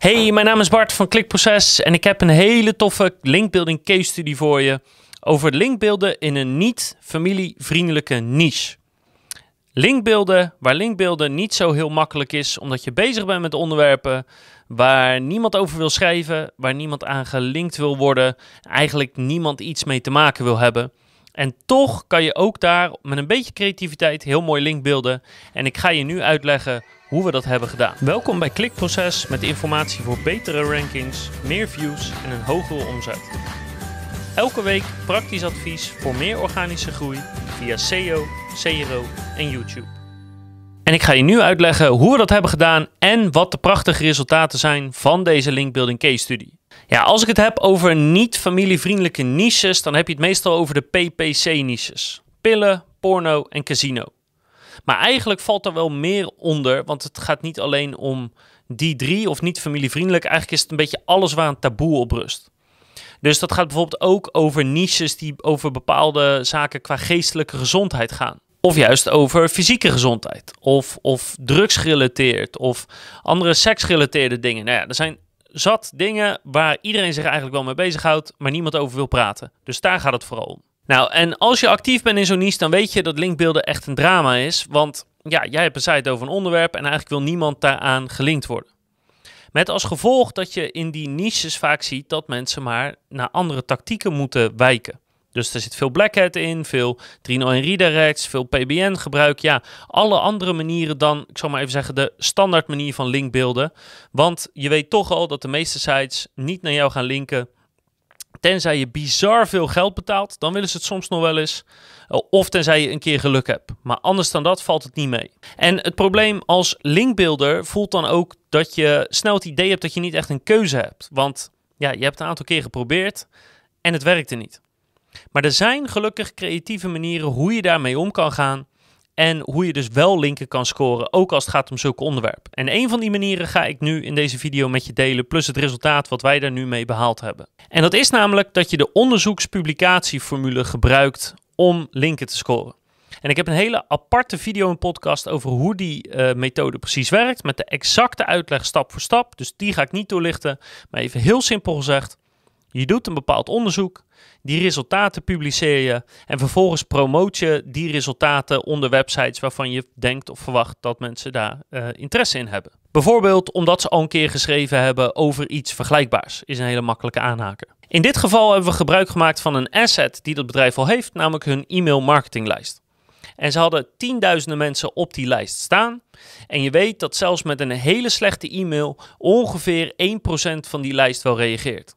Hey, mijn naam is Bart van Klikproces en ik heb een hele toffe linkbuilding case study voor je over linkbeelden in een niet familievriendelijke niche. Linkbeelden waar linkbeelden niet zo heel makkelijk is omdat je bezig bent met onderwerpen waar niemand over wil schrijven, waar niemand aan gelinkt wil worden, eigenlijk niemand iets mee te maken wil hebben. En toch kan je ook daar met een beetje creativiteit heel mooi linkbeelden. En ik ga je nu uitleggen hoe we dat hebben gedaan. Welkom bij Klikproces met informatie voor betere rankings, meer views en een hogere omzet. Elke week praktisch advies voor meer organische groei via SEO, CRO en YouTube. En ik ga je nu uitleggen hoe we dat hebben gedaan en wat de prachtige resultaten zijn van deze linkbuilding case study. Ja, als ik het heb over niet familievriendelijke niches, dan heb je het meestal over de PPC-niches. Pillen, porno en casino. Maar eigenlijk valt er wel meer onder, want het gaat niet alleen om die drie of niet familievriendelijk. Eigenlijk is het een beetje alles waar een taboe op rust. Dus dat gaat bijvoorbeeld ook over niches die over bepaalde zaken qua geestelijke gezondheid gaan. Of juist over fysieke gezondheid. Of, of drugsgerelateerd. Of andere seksgerelateerde dingen. Nou ja, er zijn zat dingen waar iedereen zich eigenlijk wel mee bezighoudt, maar niemand over wil praten. Dus daar gaat het vooral om. Nou, en als je actief bent in zo'n niche, dan weet je dat linkbeelden echt een drama is. Want ja, jij hebt een site over een onderwerp en eigenlijk wil niemand daaraan gelinkt worden. Met als gevolg dat je in die niches vaak ziet dat mensen maar naar andere tactieken moeten wijken. Dus er zit veel black hat in, veel 301 redirects, veel PBN gebruik. Ja, alle andere manieren dan, ik zal maar even zeggen, de standaard manier van linkbeelden. Want je weet toch al dat de meeste sites niet naar jou gaan linken Tenzij je bizar veel geld betaalt, dan willen ze het soms nog wel eens. Eh, of tenzij je een keer geluk hebt. Maar anders dan dat valt het niet mee. En het probleem als linkbuilder voelt dan ook dat je snel het idee hebt dat je niet echt een keuze hebt. Want ja, je hebt een aantal keer geprobeerd en het werkte niet. Maar er zijn gelukkig creatieve manieren hoe je daarmee om kan gaan. En hoe je dus wel linken kan scoren, ook als het gaat om zulke onderwerpen. En een van die manieren ga ik nu in deze video met je delen, plus het resultaat wat wij daar nu mee behaald hebben. En dat is namelijk dat je de onderzoekspublicatieformule gebruikt om linken te scoren. En ik heb een hele aparte video en podcast over hoe die uh, methode precies werkt, met de exacte uitleg stap voor stap. Dus die ga ik niet toelichten, maar even heel simpel gezegd. Je doet een bepaald onderzoek, die resultaten publiceer je en vervolgens promoot je die resultaten onder websites waarvan je denkt of verwacht dat mensen daar uh, interesse in hebben. Bijvoorbeeld omdat ze al een keer geschreven hebben over iets vergelijkbaars, is een hele makkelijke aanhaker. In dit geval hebben we gebruik gemaakt van een asset die dat bedrijf al heeft, namelijk hun e-mail marketinglijst. En ze hadden tienduizenden mensen op die lijst staan. En je weet dat zelfs met een hele slechte e-mail ongeveer 1% van die lijst wel reageert.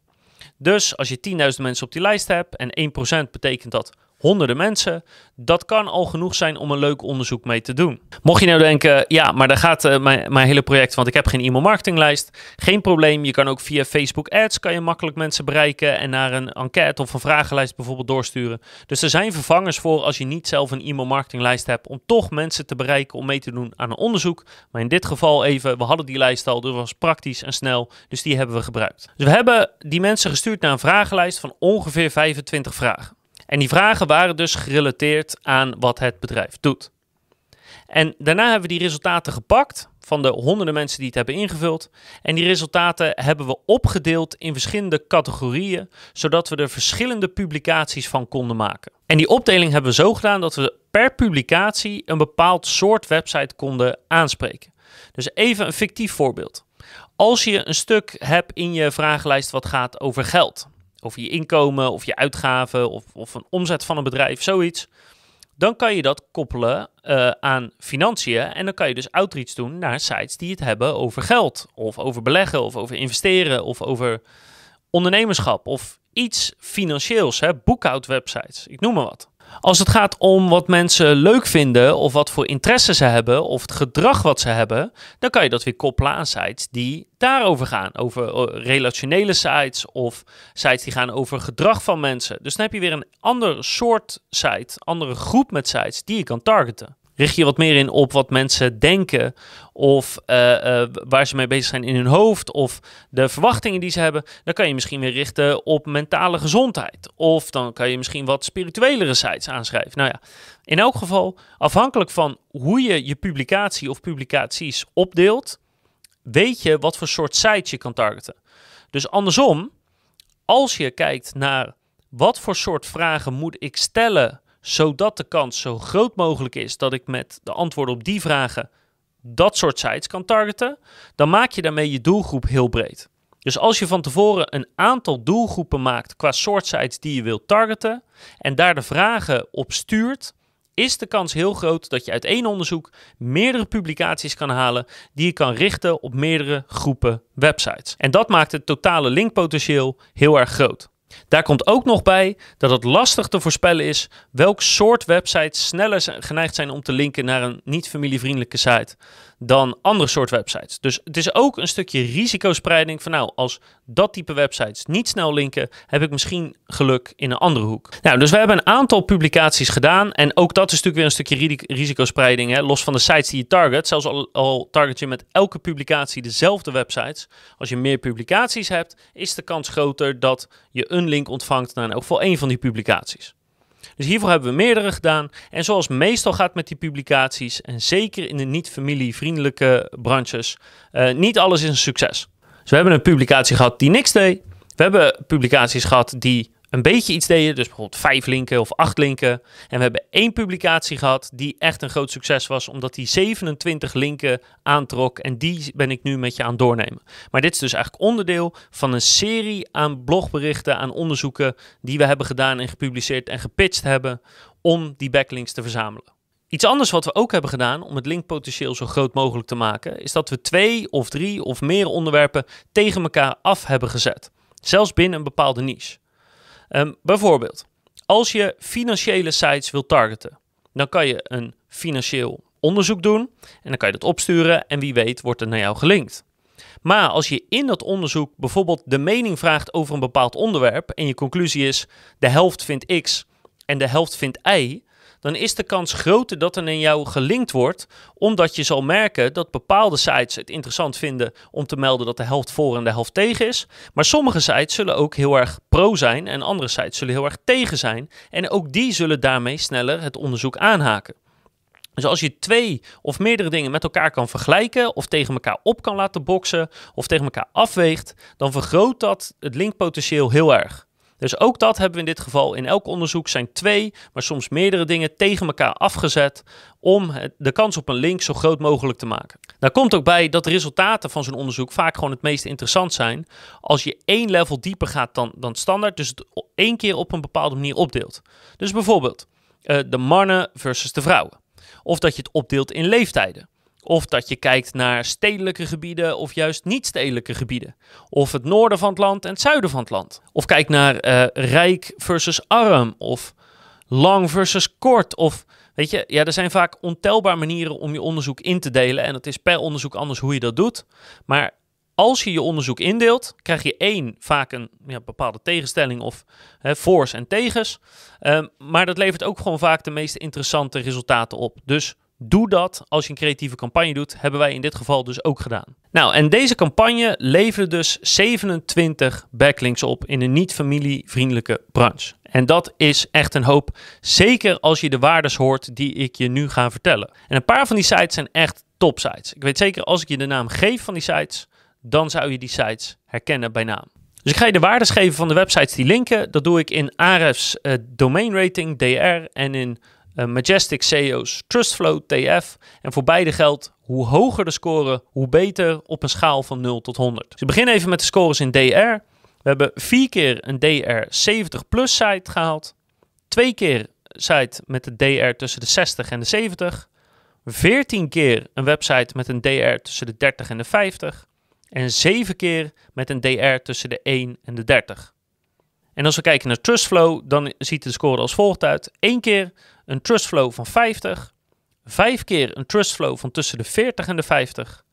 Dus als je 10.000 mensen op die lijst hebt en 1% betekent dat honderden mensen. Dat kan al genoeg zijn om een leuk onderzoek mee te doen. Mocht je nou denken, ja, maar daar gaat mijn, mijn hele project, want ik heb geen e-mail marketinglijst. Geen probleem, je kan ook via Facebook Ads kan je makkelijk mensen bereiken en naar een enquête of een vragenlijst bijvoorbeeld doorsturen. Dus er zijn vervangers voor als je niet zelf een e-mail marketinglijst hebt om toch mensen te bereiken om mee te doen aan een onderzoek. Maar in dit geval even, we hadden die lijst al, dus was praktisch en snel, dus die hebben we gebruikt. Dus we hebben die mensen gestuurd naar een vragenlijst van ongeveer 25 vragen. En die vragen waren dus gerelateerd aan wat het bedrijf doet. En daarna hebben we die resultaten gepakt van de honderden mensen die het hebben ingevuld. En die resultaten hebben we opgedeeld in verschillende categorieën, zodat we er verschillende publicaties van konden maken. En die opdeling hebben we zo gedaan dat we per publicatie een bepaald soort website konden aanspreken. Dus even een fictief voorbeeld. Als je een stuk hebt in je vragenlijst wat gaat over geld, over je inkomen of je uitgaven of, of een omzet van een bedrijf, zoiets. Dan kan je dat koppelen uh, aan financiën en dan kan je dus outreach doen naar sites die het hebben over geld of over beleggen of over investeren of over ondernemerschap of iets financieels, hè, boekhoudwebsites, ik noem maar wat. Als het gaat om wat mensen leuk vinden of wat voor interesse ze hebben of het gedrag wat ze hebben, dan kan je dat weer koppelen aan sites die daarover gaan. Over eh, relationele sites of sites die gaan over gedrag van mensen. Dus dan heb je weer een ander soort site, andere groep met sites die je kan targeten richt je wat meer in op wat mensen denken of uh, uh, waar ze mee bezig zijn in hun hoofd of de verwachtingen die ze hebben, dan kan je misschien weer richten op mentale gezondheid. Of dan kan je misschien wat spirituelere sites aanschrijven. Nou ja, in elk geval, afhankelijk van hoe je je publicatie of publicaties opdeelt, weet je wat voor soort sites je kan targeten. Dus andersom, als je kijkt naar wat voor soort vragen moet ik stellen zodat de kans zo groot mogelijk is dat ik met de antwoorden op die vragen dat soort sites kan targeten, dan maak je daarmee je doelgroep heel breed. Dus als je van tevoren een aantal doelgroepen maakt qua soort sites die je wilt targeten en daar de vragen op stuurt, is de kans heel groot dat je uit één onderzoek meerdere publicaties kan halen die je kan richten op meerdere groepen websites. En dat maakt het totale linkpotentieel heel erg groot. Daar komt ook nog bij dat het lastig te voorspellen is welk soort websites sneller geneigd zijn om te linken naar een niet familievriendelijke site dan andere soort websites. Dus het is ook een stukje risicospreiding van nou, als dat type websites niet snel linken, heb ik misschien geluk in een andere hoek. Nou, dus we hebben een aantal publicaties gedaan en ook dat is natuurlijk weer een stukje risicospreiding, hè? los van de sites die je target. Zelfs al, al target je met elke publicatie dezelfde websites. Als je meer publicaties hebt, is de kans groter dat je een link ontvangt naar in elk geval één van die publicaties. Dus hiervoor hebben we meerdere gedaan. En zoals meestal gaat met die publicaties, en zeker in de niet-familievriendelijke branches, uh, niet alles is een succes. Dus we hebben een publicatie gehad die niks deed. We hebben publicaties gehad die een beetje iets deden. Dus bijvoorbeeld vijf linken of acht linken. En we hebben één publicatie gehad die echt een groot succes was, omdat die 27 linken aantrok. En die ben ik nu met je aan doornemen. Maar dit is dus eigenlijk onderdeel van een serie aan blogberichten, aan onderzoeken die we hebben gedaan en gepubliceerd en gepitcht hebben om die backlinks te verzamelen. Iets anders wat we ook hebben gedaan om het linkpotentieel zo groot mogelijk te maken, is dat we twee of drie of meer onderwerpen tegen elkaar af hebben gezet. Zelfs binnen een bepaalde niche. Ehm, bijvoorbeeld, als je financiële sites wilt targeten, dan kan je een financieel onderzoek doen en dan kan je dat opsturen en wie weet wordt er naar jou gelinkt. Maar als je in dat onderzoek bijvoorbeeld de mening vraagt over een bepaald onderwerp en je conclusie is de helft vindt X en de helft vindt Y, dan is de kans groter dat er naar jou gelinkt wordt, omdat je zal merken dat bepaalde sites het interessant vinden om te melden dat de helft voor en de helft tegen is. Maar sommige sites zullen ook heel erg pro zijn en andere sites zullen heel erg tegen zijn. En ook die zullen daarmee sneller het onderzoek aanhaken. Dus als je twee of meerdere dingen met elkaar kan vergelijken, of tegen elkaar op kan laten boksen, of tegen elkaar afweegt, dan vergroot dat het linkpotentieel heel erg. Dus ook dat hebben we in dit geval in elk onderzoek zijn twee, maar soms meerdere dingen tegen elkaar afgezet om de kans op een link zo groot mogelijk te maken. Daar komt ook bij dat de resultaten van zo'n onderzoek vaak gewoon het meest interessant zijn als je één level dieper gaat dan, dan standaard, dus het één keer op een bepaalde manier opdeelt. Dus bijvoorbeeld uh, de mannen versus de vrouwen. Of dat je het opdeelt in leeftijden. Of dat je kijkt naar stedelijke gebieden of juist niet-stedelijke gebieden. Of het noorden van het land en het zuiden van het land. Of kijk naar uh, rijk versus arm. Of lang versus kort. Of weet je, ja, er zijn vaak ontelbaar manieren om je onderzoek in te delen. En het is per onderzoek anders hoe je dat doet. Maar als je je onderzoek indeelt, krijg je één, vaak een ja, bepaalde tegenstelling of hè, voor's en tegens. Um, maar dat levert ook gewoon vaak de meest interessante resultaten op. Dus Doe dat als je een creatieve campagne doet. Hebben wij in dit geval dus ook gedaan. Nou, en deze campagne leverde dus 27 backlinks op in een niet-familievriendelijke branche. En dat is echt een hoop. Zeker als je de waardes hoort die ik je nu ga vertellen. En een paar van die sites zijn echt top sites. Ik weet zeker als ik je de naam geef van die sites, dan zou je die sites herkennen bij naam. Dus ik ga je de waardes geven van de websites die linken. Dat doe ik in Ahrefs uh, domain rating, DR, en in uh, Majestic SEO's Trustflow TF. En voor beide geldt, hoe hoger de score, hoe beter op een schaal van 0 tot 100. Dus we beginnen even met de scores in DR. We hebben vier keer een DR 70 plus site gehaald. Twee keer site met een DR tussen de 60 en de 70. 14 keer een website met een DR tussen de 30 en de 50. En 7 keer met een DR tussen de 1 en de 30. En als we kijken naar Trustflow, dan ziet de score als volgt uit. 1 keer een trustflow van 50, 5 keer een trustflow van tussen de 40 en de 50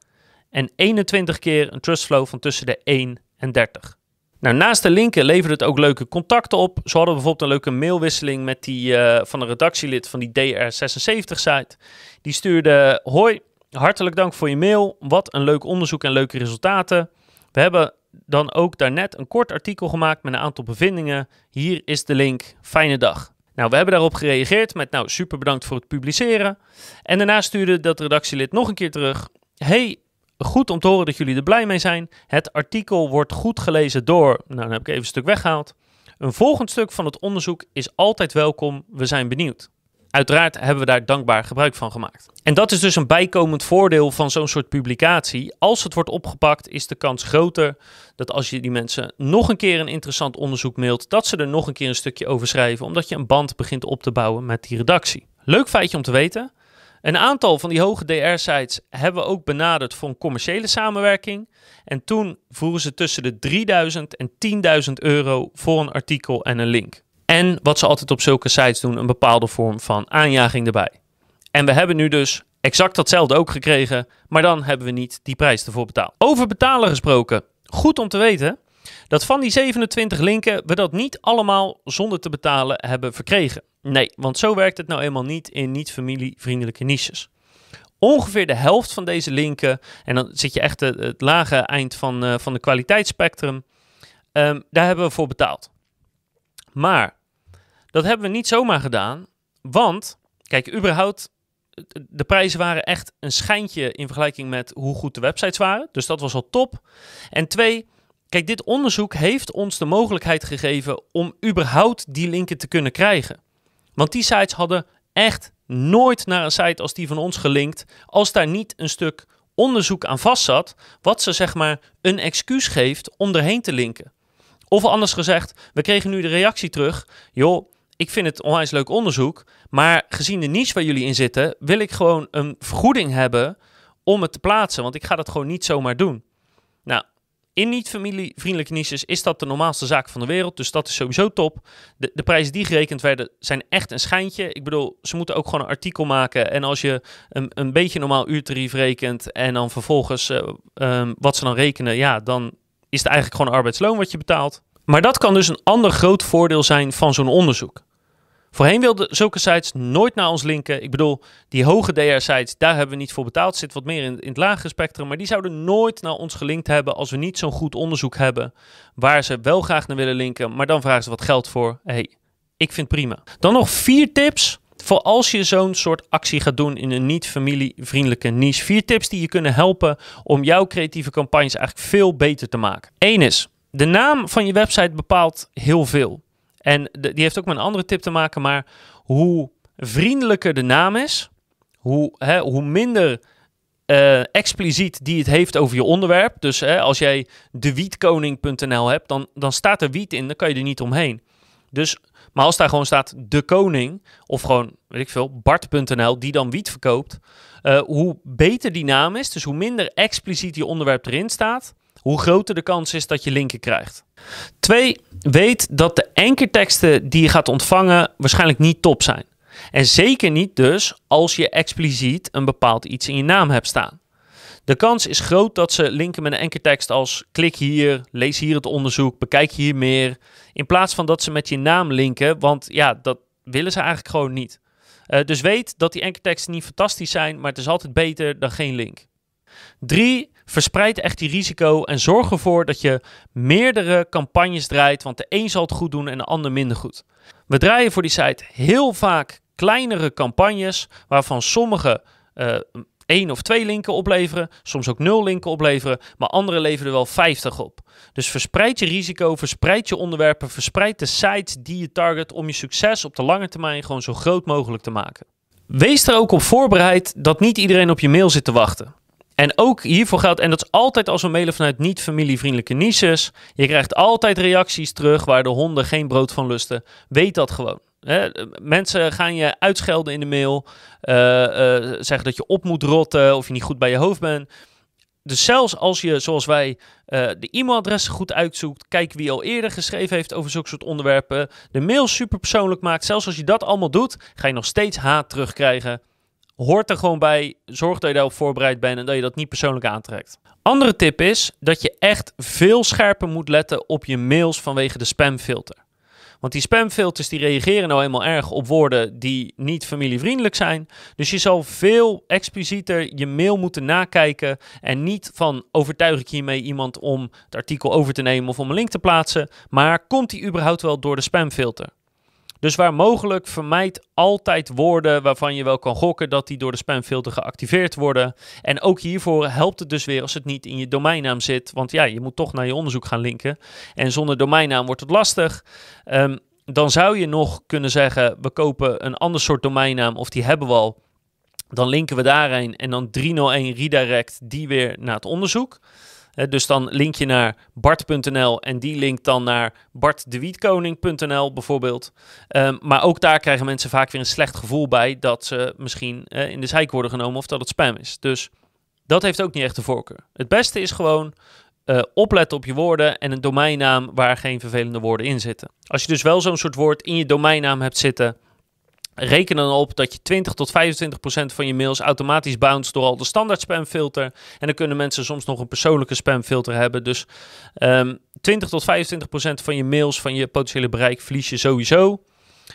en 21 keer een trustflow van tussen de 1 en 30. Nou, naast de linken levert het ook leuke contacten op. Zo hadden we bijvoorbeeld een leuke mailwisseling met die uh, van een redactielid van die DR76-site. Die stuurde: Hoi, hartelijk dank voor je mail. Wat een leuk onderzoek en leuke resultaten. We hebben dan ook daarnet een kort artikel gemaakt met een aantal bevindingen. Hier is de link. Fijne dag. Nou, we hebben daarop gereageerd met nou super bedankt voor het publiceren. En daarna stuurde dat redactielid nog een keer terug. Hey, goed om te horen dat jullie er blij mee zijn. Het artikel wordt goed gelezen door. Nou, dan heb ik even een stuk weggehaald. Een volgend stuk van het onderzoek is altijd welkom. We zijn benieuwd. Uiteraard hebben we daar dankbaar gebruik van gemaakt. En dat is dus een bijkomend voordeel van zo'n soort publicatie. Als het wordt opgepakt, is de kans groter dat als je die mensen nog een keer een interessant onderzoek mailt, dat ze er nog een keer een stukje over schrijven, omdat je een band begint op te bouwen met die redactie. Leuk feitje om te weten. Een aantal van die hoge DR-sites hebben we ook benaderd voor een commerciële samenwerking. En toen vroegen ze tussen de 3000 en 10.000 euro voor een artikel en een link. En wat ze altijd op zulke sites doen, een bepaalde vorm van aanjaging erbij. En we hebben nu dus exact datzelfde ook gekregen, maar dan hebben we niet die prijs ervoor betaald. Over betalen gesproken, goed om te weten dat van die 27 linken we dat niet allemaal zonder te betalen hebben verkregen. Nee, want zo werkt het nou eenmaal niet in niet-familievriendelijke niches. Ongeveer de helft van deze linken, en dan zit je echt het, lage eind van, uh, van de kwaliteitsspectrum, um, daar hebben we voor betaald. Maar dat hebben we niet zomaar gedaan, want, kijk, überhaupt, de prijzen waren echt een schijntje in vergelijking met hoe goed de websites waren. Dus dat was al top. En twee, kijk, dit onderzoek heeft ons de mogelijkheid gegeven om überhaupt die linken te kunnen krijgen. Want die sites hadden echt nooit naar een site als die van ons gelinkt, als daar niet een stuk onderzoek aan vast zat, wat ze zeg maar een excuus geeft om erheen te linken. Of anders gezegd, we kregen nu de reactie terug, joh, ik vind het onwijs leuk onderzoek, maar gezien de niche waar jullie in zitten, wil ik gewoon een vergoeding hebben om het te plaatsen, want ik ga dat gewoon niet zomaar doen. Nou, in niet-familievriendelijke niches is dat de normaalste zaak van de wereld. Dus dat is sowieso top. De, prijzen die gerekend werden zijn echt een schijntje. Ik bedoel, ze moeten ook gewoon een artikel maken. En als je een, een beetje normaal uurtarief rekent en dan vervolgens uh, um, wat ze dan rekenen, ja, dan is het eigenlijk gewoon arbeidsloon wat je betaalt. Maar dat kan dus een ander groot voordeel zijn van zo'n onderzoek. Voorheen wilden zulke sites nooit naar ons linken. Ik bedoel, die hoge DR-sites, daar hebben we niet voor betaald. Zit wat meer in, in het lagere spectrum. Maar die zouden nooit naar ons gelinkt hebben als we niet zo'n goed onderzoek hebben. Waar ze wel graag naar willen linken. Maar dan vragen ze wat geld voor. hey, ik vind prima. Dan nog vier tips voor als je zo'n soort actie gaat doen in een niet familievriendelijke niche. Vier tips die je kunnen helpen om jouw creatieve campagnes eigenlijk veel beter te maken. Eén is, de naam van je website bepaalt heel veel. En die heeft ook met een andere tip te maken, maar hoe vriendelijker de naam is, hoe, hè, hoe minder uh, expliciet die het heeft over je onderwerp. Dus hè, als jij dewietkoning.nl hebt, dan, dan staat er wiet in, dan kan je er niet omheen. Dus, maar als daar gewoon staat de koning, of gewoon, weet ik veel, Bart.nl, die dan wiet verkoopt, uh, hoe beter die naam is, dus hoe minder expliciet je onderwerp erin staat, hoe groter de kans is dat je linken krijgt. Twee, weet dat de ankerteksten die je gaat ontvangen waarschijnlijk niet top zijn. En zeker niet dus als je expliciet een bepaald iets in je naam hebt staan. De kans is groot dat ze linken met een ankertekst als klik hier, lees hier het onderzoek, bekijk hier meer. In plaats van dat ze met je naam linken, want ja, dat willen ze eigenlijk gewoon niet. Uh, dus weet dat die ankerteksten niet fantastisch zijn, maar het is altijd beter dan geen link. Drie, verspreid echt die risico en zorg ervoor dat je meerdere campagnes draait, want de een zal het goed doen en de ander minder goed. We draaien voor die site heel vaak kleinere campagnes, waarvan sommige uh, één of twee linken opleveren, soms ook nul linken opleveren, maar andere leveren er wel 50 op. Dus verspreid je risico, verspreid je onderwerpen, verspreid de sites die je target om je succes op de lange termijn gewoon zo groot mogelijk te maken. Wees er ook op voorbereid dat niet iedereen op je mail zit te wachten. En ook hiervoor geldt, en dat is altijd als we mailen vanuit niet-familievriendelijke niches. Je krijgt altijd reacties terug waar de honden geen brood van lusten. Weet dat gewoon. Hè? Mensen gaan je uitschelden in de mail, uh, uh, zeggen dat je op moet rotten of je niet goed bij je hoofd bent. Dus zelfs als je, zoals wij, uh, de e-mailadressen goed uitzoekt, kijk wie al eerder geschreven heeft over zulke soort onderwerpen, de mail super persoonlijk maakt, zelfs als je dat allemaal doet, ga je nog steeds haat terugkrijgen hoort er gewoon bij. Zorg dat je daarop voorbereid bent en dat je dat niet persoonlijk aantrekt. Andere tip is dat je echt veel scherper moet letten op je mails vanwege de spamfilter. Want die spamfilters die reageren nou eenmaal erg op woorden die niet familievriendelijk zijn. Dus je zal veel explicieter je mail moeten nakijken. En niet van overtuig ik hiermee iemand om het artikel over te nemen of om een link te plaatsen. Maar komt die überhaupt wel door de spamfilter? Dus waar mogelijk vermijd altijd woorden waarvan je wel kan gokken dat die door de spamfilter geactiveerd worden. En ook hiervoor helpt het dus weer als het niet in je domeinnaam zit. Want ja, je moet toch naar je onderzoek gaan linken. En zonder domeinnaam wordt het lastig. Um, dan zou je nog kunnen zeggen, we kopen een ander soort domeinnaam of die hebben we al. Dan linken we daarheen en dan 301 redirect die weer naar het onderzoek. Dus dan link je naar bart.nl en die linkt dan naar bartdewietkoning.nl bijvoorbeeld. Um, maar ook daar krijgen mensen vaak weer een slecht gevoel bij dat ze misschien uh, in de zeik worden genomen of dat het spam is. Dus dat heeft ook niet echt de voorkeur. Het beste is gewoon uh, opletten op je woorden en een domeinnaam waar geen vervelende woorden in zitten. Als je dus wel zo'n soort woord in je domeinnaam hebt zitten, reken dan op dat je 20 tot 25 procent van je mails automatisch bounce door al de standaard spamfilter. En dan kunnen mensen soms nog een persoonlijke spamfilter hebben. Dus um, ehm, 20 tot 25 procent van je mails, van je potentiële bereik, verlies je sowieso.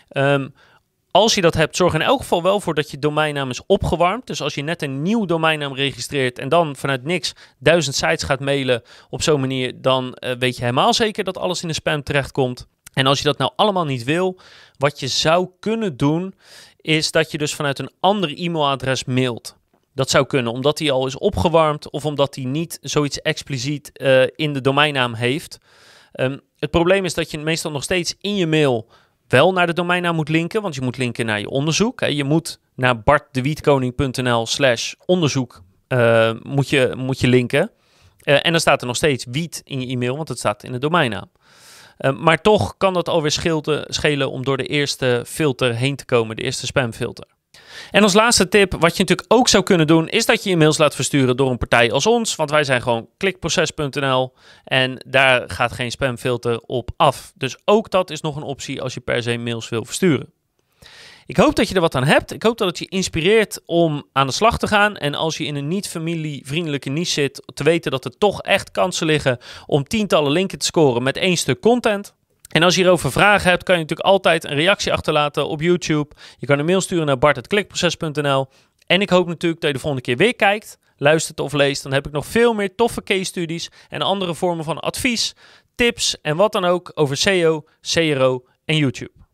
Um, als je dat hebt, zorg in elk geval wel voor dat je domeinnaam is opgewarmd. Dus als je net een nieuw domeinnaam registreert en dan vanuit niks duizend sites gaat mailen op zo'n manier, dan uh, weet je helemaal zeker dat alles in de spam terechtkomt. En als je dat nou allemaal niet wil, wat je zou kunnen doen, is dat je dus vanuit een ander e-mailadres mailt. Dat zou kunnen, omdat die al is opgewarmd of omdat die niet zoiets expliciet uh, in de domeinnaam heeft. Um, het probleem is dat je meestal nog steeds in je mail wel naar de domeinnaam moet linken, want je moet linken naar je onderzoek. Je moet naar bartdewietkoning.nl slash onderzoek uh, moet, je, moet je linken. Uh, en dan staat er nog steeds wiet in je e-mail, want het staat in de domeinnaam. Uh, maar toch kan dat alweer schelen om door de eerste filter heen te komen, de eerste spamfilter. En als laatste tip, wat je natuurlijk ook zou kunnen doen, is dat je je mails laat versturen door een partij als ons. Want wij zijn gewoon klikproces.nl en daar gaat geen spamfilter op af. Dus ook dat is nog een optie als je per se mails wil versturen. Ik hoop dat je er wat aan hebt. Ik hoop dat het je inspireert om aan de slag te gaan. En als je in een niet familievriendelijke niche zit, te weten dat er toch echt kansen liggen om tientallen linken te scoren met één stuk content. En als je hierover vragen hebt, kan je natuurlijk altijd een reactie achterlaten op YouTube. Je kan een mail sturen naar bart.klikproces.nl. En ik hoop natuurlijk dat je de volgende keer weer kijkt, luistert of leest. Dan heb ik nog veel meer toffe case studies en andere vormen van advies, tips en wat dan ook over SEO, CRO en YouTube.